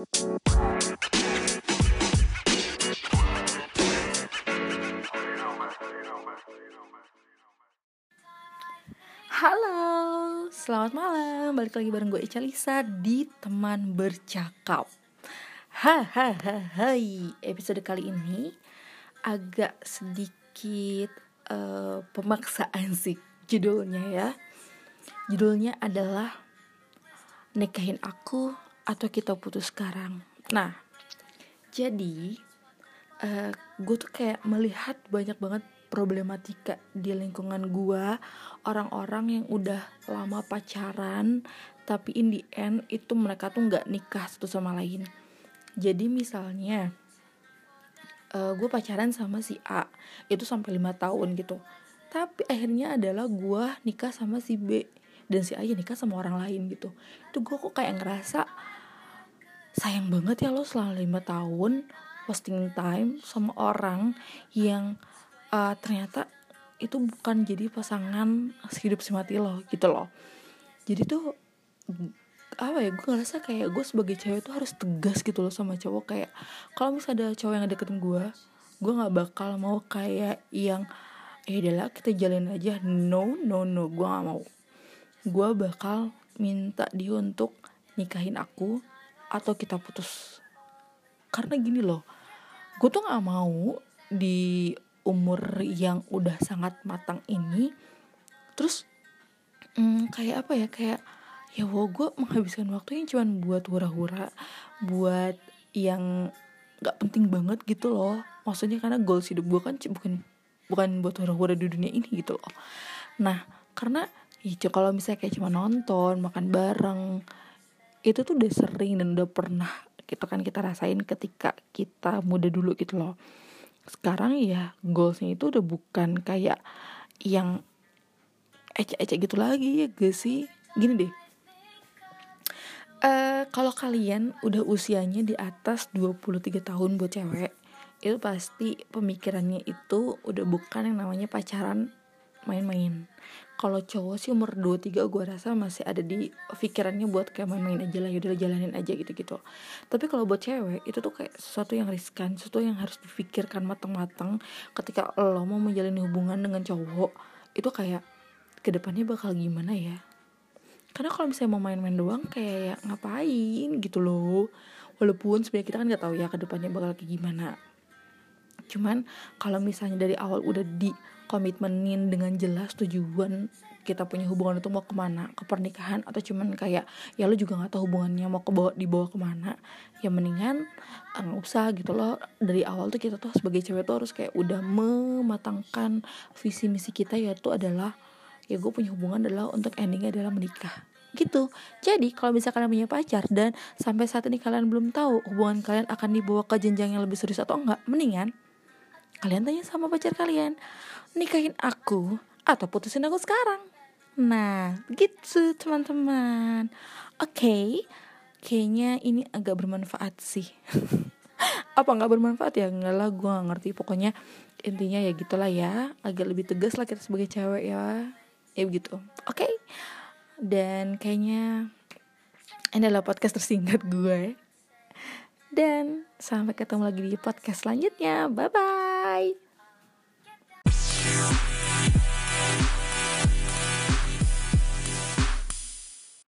Halo, selamat malam. Balik lagi bareng gue Ica Lisa di Teman Bercakap. Hahaha. Episode kali ini agak sedikit uh, pemaksaan sih judulnya ya. Judulnya adalah Nikahin Aku atau Kita Putus Sekarang. Nah, jadi uh, gue tuh kayak melihat banyak banget problematika di lingkungan gua. Orang-orang yang udah lama pacaran tapi in the end itu mereka tuh nggak nikah satu sama lain. Jadi misalnya uh, eh, gue pacaran sama si A itu sampai lima tahun gitu. Tapi akhirnya adalah gue nikah sama si B dan si A ya nikah sama orang lain gitu. Itu gue kok kayak ngerasa sayang banget ya lo selama lima tahun wasting time sama orang yang uh, ternyata itu bukan jadi pasangan hidup semati lo gitu loh. Jadi tuh apa ya gue ngerasa kayak gue sebagai cewek tuh harus tegas gitu loh sama cowok. Kayak kalau misalnya ada cowok yang deketin gue gue nggak bakal mau kayak yang eh adalah kita jalin aja. No no no gue nggak mau. Gue bakal minta dia untuk nikahin aku atau kita putus? Karena gini loh gue tuh nggak mau di umur yang udah sangat matang ini terus hmm, kayak apa ya kayak ya wow gue menghabiskan waktu yang cuman buat hura-hura buat yang nggak penting banget gitu loh. Maksudnya karena goals hidup gue kan bukan bukan buat hura-hura di dunia ini gitu loh. Nah karena ya kalau misalnya kayak cuma nonton makan bareng itu tuh udah sering dan udah pernah gitu kan kita rasain ketika kita muda dulu gitu loh. Sekarang ya goalsnya itu udah bukan kayak yang ecek-ecek gitu lagi ya gak sih? Gini deh. Uh, kalau kalian udah usianya di atas 23 tahun buat cewek itu pasti pemikirannya itu udah bukan yang namanya pacaran main-main. Kalau cowok sih umur 23 gue rasa masih ada di pikirannya buat kayak main-main aja lah yaudah jalanin aja gitu-gitu. Tapi kalau buat cewek itu tuh kayak sesuatu yang riskan sesuatu yang harus difikirkan matang-matang. Ketika lo mau menjalin hubungan dengan cowok itu kayak ke depannya bakal gimana ya? Karena kalau misalnya mau main-main doang kayak ya ngapain gitu loh. Walaupun sebenarnya kita kan nggak tahu ya ke depannya bakal kayak gimana cuman kalau misalnya dari awal udah di komitmenin dengan jelas tujuan kita punya hubungan itu mau ke mana ke pernikahan atau cuman kayak ya lo juga nggak tahu hubungannya mau ke bawah dibawa ke mana ya mendingan eh, nggak usah gitu loh. Dari awal tuh kita tuh sebagai cewek tuh harus kayak udah mematangkan visi misi kita yaitu adalah ya gue punya hubungan adalah untuk endingnya adalah menikah gitu. Jadi kalau bisa kalian punya pacar dan sampai saat ini kalian belum tahu hubungan kalian akan dibawa ke jenjang yang lebih serius atau enggak mendingan kalian tanya sama pacar kalian. Nikahin aku atau putusin aku sekarang. Nah gitu teman-teman. Oke okay. kayaknya ini agak bermanfaat sih. Apa nggak bermanfaat ya? Nggak lah gue gak ngerti. Pokoknya intinya ya gitulah ya. Agak lebih tegas lah kita sebagai cewek ya. Ya begitu. Oke? Okay? dan kayaknya ini adalah podcast tersingkat gue dan sampai ketemu lagi di podcast selanjutnya. Bye bye